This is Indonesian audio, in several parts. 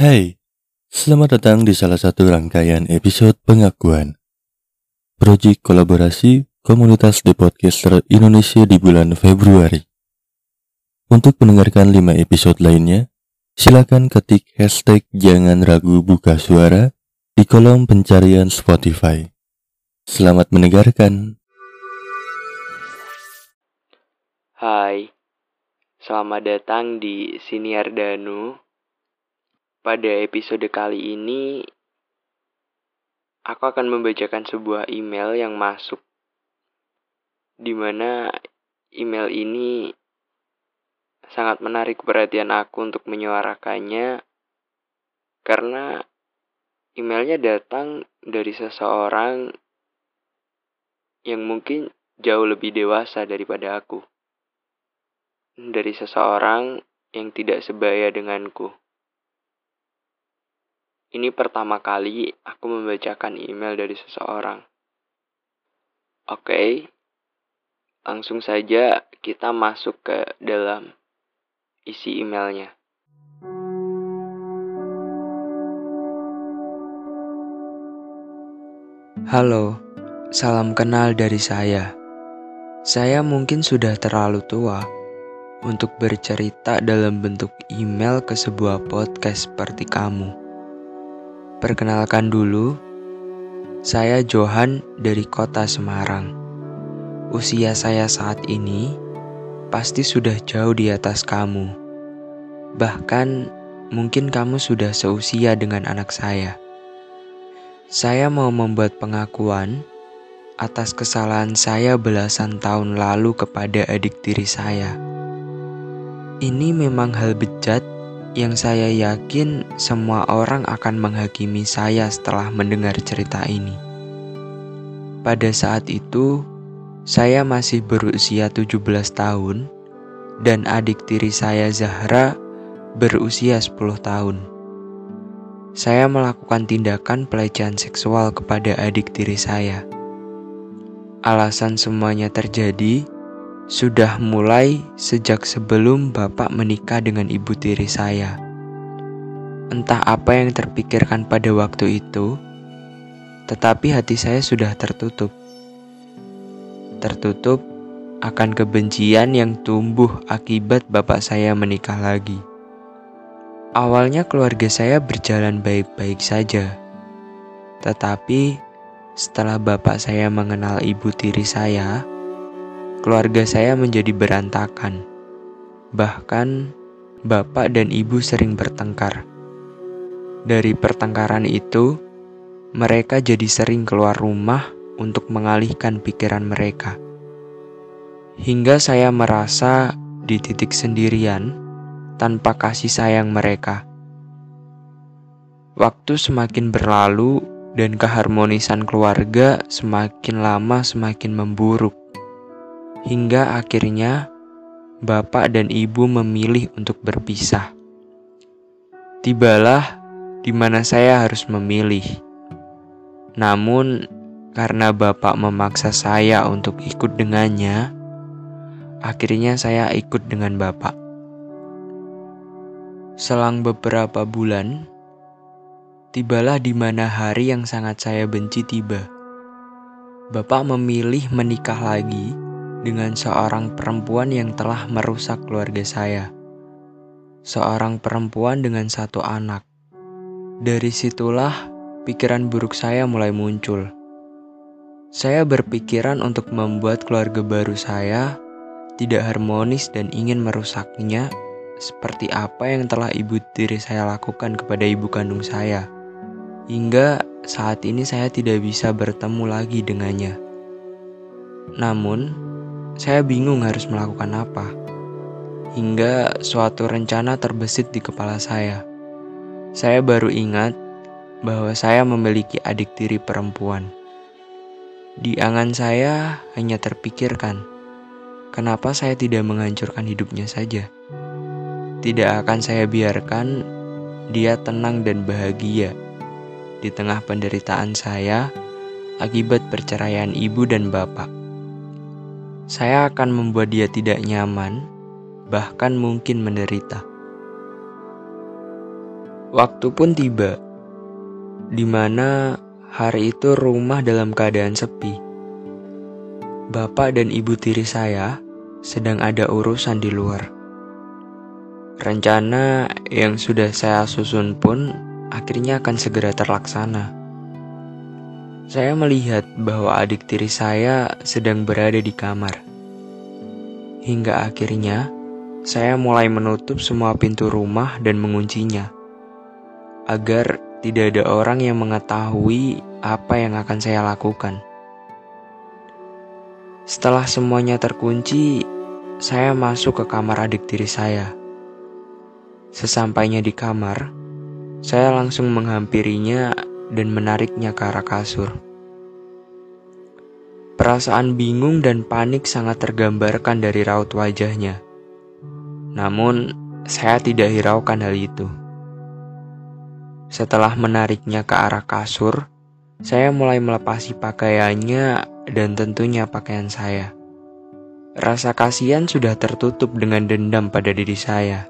Hai, selamat datang di salah satu rangkaian episode pengakuan. Proyek kolaborasi komunitas The Podcaster Indonesia di bulan Februari. Untuk mendengarkan 5 episode lainnya, silakan ketik hashtag jangan ragu buka suara di kolom pencarian Spotify. Selamat mendengarkan. Hai, selamat datang di Siniar Danu. Pada episode kali ini, aku akan membacakan sebuah email yang masuk, di mana email ini sangat menarik perhatian aku untuk menyuarakannya, karena emailnya datang dari seseorang yang mungkin jauh lebih dewasa daripada aku dari seseorang yang tidak sebaya denganku. Ini pertama kali aku membacakan email dari seseorang. Oke, langsung saja kita masuk ke dalam isi emailnya. Halo, salam kenal dari saya. Saya mungkin sudah terlalu tua untuk bercerita dalam bentuk email ke sebuah podcast seperti kamu. Perkenalkan dulu, saya Johan dari kota Semarang. Usia saya saat ini pasti sudah jauh di atas kamu. Bahkan mungkin kamu sudah seusia dengan anak saya. Saya mau membuat pengakuan atas kesalahan saya belasan tahun lalu kepada adik tiri saya. Ini memang hal bejat yang saya yakin semua orang akan menghakimi saya setelah mendengar cerita ini. Pada saat itu, saya masih berusia 17 tahun dan adik tiri saya Zahra berusia 10 tahun. Saya melakukan tindakan pelecehan seksual kepada adik tiri saya. Alasan semuanya terjadi sudah mulai sejak sebelum bapak menikah dengan ibu tiri saya. Entah apa yang terpikirkan pada waktu itu, tetapi hati saya sudah tertutup. Tertutup akan kebencian yang tumbuh akibat bapak saya menikah lagi. Awalnya keluarga saya berjalan baik-baik saja. Tetapi setelah bapak saya mengenal ibu tiri saya, keluarga saya menjadi berantakan. Bahkan, bapak dan ibu sering bertengkar. Dari pertengkaran itu, mereka jadi sering keluar rumah untuk mengalihkan pikiran mereka. Hingga saya merasa di titik sendirian tanpa kasih sayang mereka. Waktu semakin berlalu dan keharmonisan keluarga semakin lama semakin memburuk. Hingga akhirnya bapak dan ibu memilih untuk berpisah. Tibalah di mana saya harus memilih. Namun, karena bapak memaksa saya untuk ikut dengannya, akhirnya saya ikut dengan bapak. Selang beberapa bulan, tibalah di mana hari yang sangat saya benci tiba. Bapak memilih menikah lagi dengan seorang perempuan yang telah merusak keluarga saya. Seorang perempuan dengan satu anak. Dari situlah pikiran buruk saya mulai muncul. Saya berpikiran untuk membuat keluarga baru saya tidak harmonis dan ingin merusaknya seperti apa yang telah ibu tiri saya lakukan kepada ibu kandung saya. Hingga saat ini saya tidak bisa bertemu lagi dengannya. Namun, saya bingung harus melakukan apa. Hingga suatu rencana terbesit di kepala saya. Saya baru ingat bahwa saya memiliki adik tiri perempuan. Di angan saya hanya terpikirkan, kenapa saya tidak menghancurkan hidupnya saja. Tidak akan saya biarkan dia tenang dan bahagia di tengah penderitaan saya akibat perceraian ibu dan bapak. Saya akan membuat dia tidak nyaman, bahkan mungkin menderita. Waktu pun tiba, di mana hari itu rumah dalam keadaan sepi. Bapak dan ibu tiri saya sedang ada urusan di luar. Rencana yang sudah saya susun pun akhirnya akan segera terlaksana. Saya melihat bahwa adik tiri saya sedang berada di kamar. Hingga akhirnya, saya mulai menutup semua pintu rumah dan menguncinya. Agar tidak ada orang yang mengetahui apa yang akan saya lakukan. Setelah semuanya terkunci, saya masuk ke kamar adik tiri saya. Sesampainya di kamar, saya langsung menghampirinya dan menariknya ke arah kasur. Perasaan bingung dan panik sangat tergambarkan dari raut wajahnya. Namun, saya tidak hiraukan hal itu. Setelah menariknya ke arah kasur, saya mulai melepasi pakaiannya dan tentunya pakaian saya. Rasa kasihan sudah tertutup dengan dendam pada diri saya.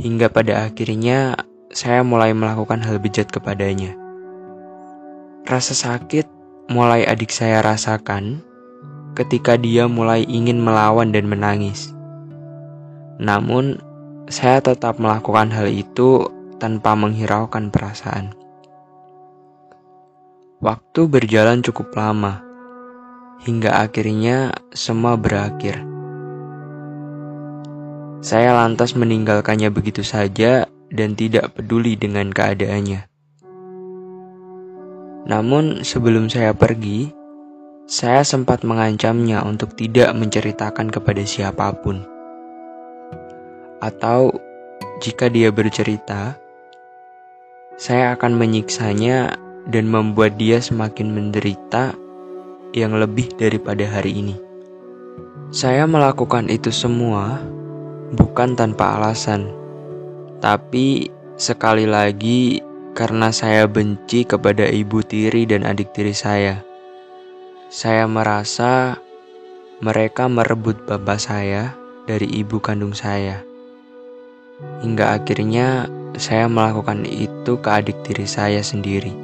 Hingga pada akhirnya saya mulai melakukan hal bejat kepadanya. Rasa sakit mulai adik saya rasakan ketika dia mulai ingin melawan dan menangis. Namun, saya tetap melakukan hal itu tanpa menghiraukan perasaan. Waktu berjalan cukup lama, hingga akhirnya semua berakhir. Saya lantas meninggalkannya begitu saja dan tidak peduli dengan keadaannya. Namun, sebelum saya pergi, saya sempat mengancamnya untuk tidak menceritakan kepada siapa pun, atau jika dia bercerita, saya akan menyiksanya dan membuat dia semakin menderita yang lebih daripada hari ini. Saya melakukan itu semua bukan tanpa alasan, tapi sekali lagi karena saya benci kepada ibu tiri dan adik tiri saya. Saya merasa mereka merebut bapak saya dari ibu kandung saya. Hingga akhirnya saya melakukan itu ke adik tiri saya sendiri.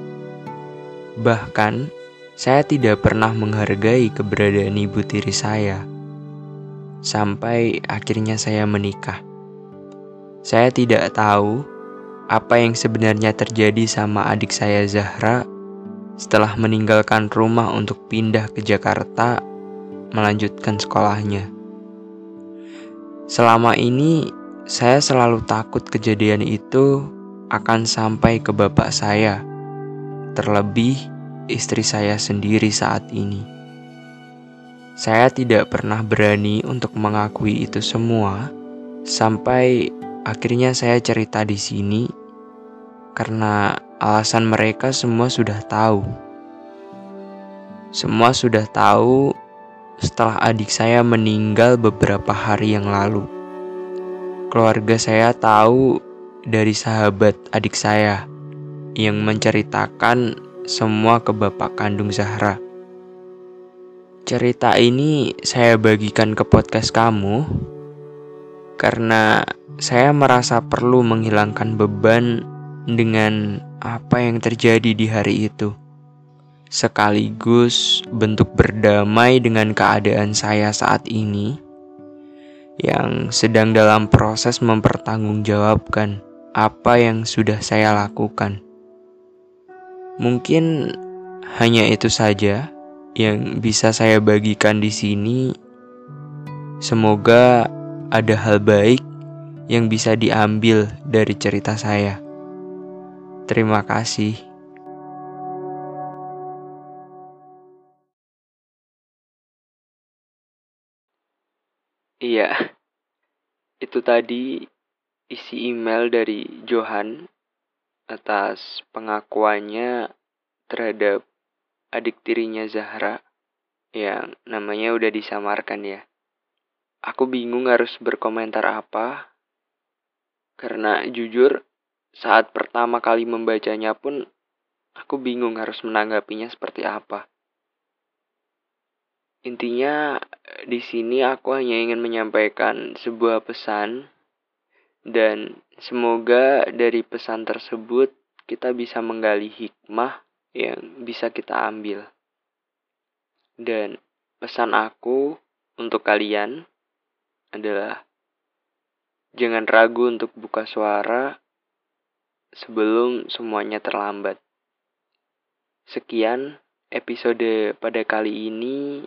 Bahkan, saya tidak pernah menghargai keberadaan ibu tiri saya. Sampai akhirnya saya menikah. Saya tidak tahu apa yang sebenarnya terjadi sama adik saya Zahra setelah meninggalkan rumah untuk pindah ke Jakarta melanjutkan sekolahnya. Selama ini saya selalu takut kejadian itu akan sampai ke bapak saya, terlebih istri saya sendiri saat ini. Saya tidak pernah berani untuk mengakui itu semua sampai akhirnya saya cerita di sini karena alasan mereka semua sudah tahu. Semua sudah tahu setelah adik saya meninggal beberapa hari yang lalu. Keluarga saya tahu dari sahabat adik saya yang menceritakan semua ke bapak kandung Zahra. Cerita ini saya bagikan ke podcast kamu karena saya merasa perlu menghilangkan beban dengan apa yang terjadi di hari itu. Sekaligus bentuk berdamai dengan keadaan saya saat ini yang sedang dalam proses mempertanggungjawabkan apa yang sudah saya lakukan. Mungkin hanya itu saja yang bisa saya bagikan di sini. Semoga ada hal baik yang bisa diambil dari cerita saya. Terima kasih. Iya, itu tadi isi email dari Johan atas pengakuannya terhadap adik tirinya Zahra yang namanya udah disamarkan ya. Aku bingung harus berkomentar apa karena jujur saat pertama kali membacanya pun aku bingung harus menanggapinya seperti apa. Intinya di sini aku hanya ingin menyampaikan sebuah pesan Dan semoga dari pesan tersebut kita bisa menggali hikmah yang bisa kita ambil. Dan pesan aku untuk kalian adalah jangan ragu untuk buka suara sebelum semuanya terlambat. Sekian episode pada kali ini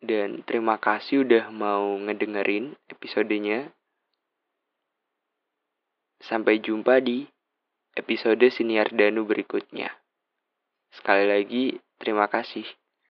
dan terima kasih udah mau ngedengerin episodenya. Sampai jumpa di episode Siniar Danu berikutnya. Sekali lagi, terima kasih.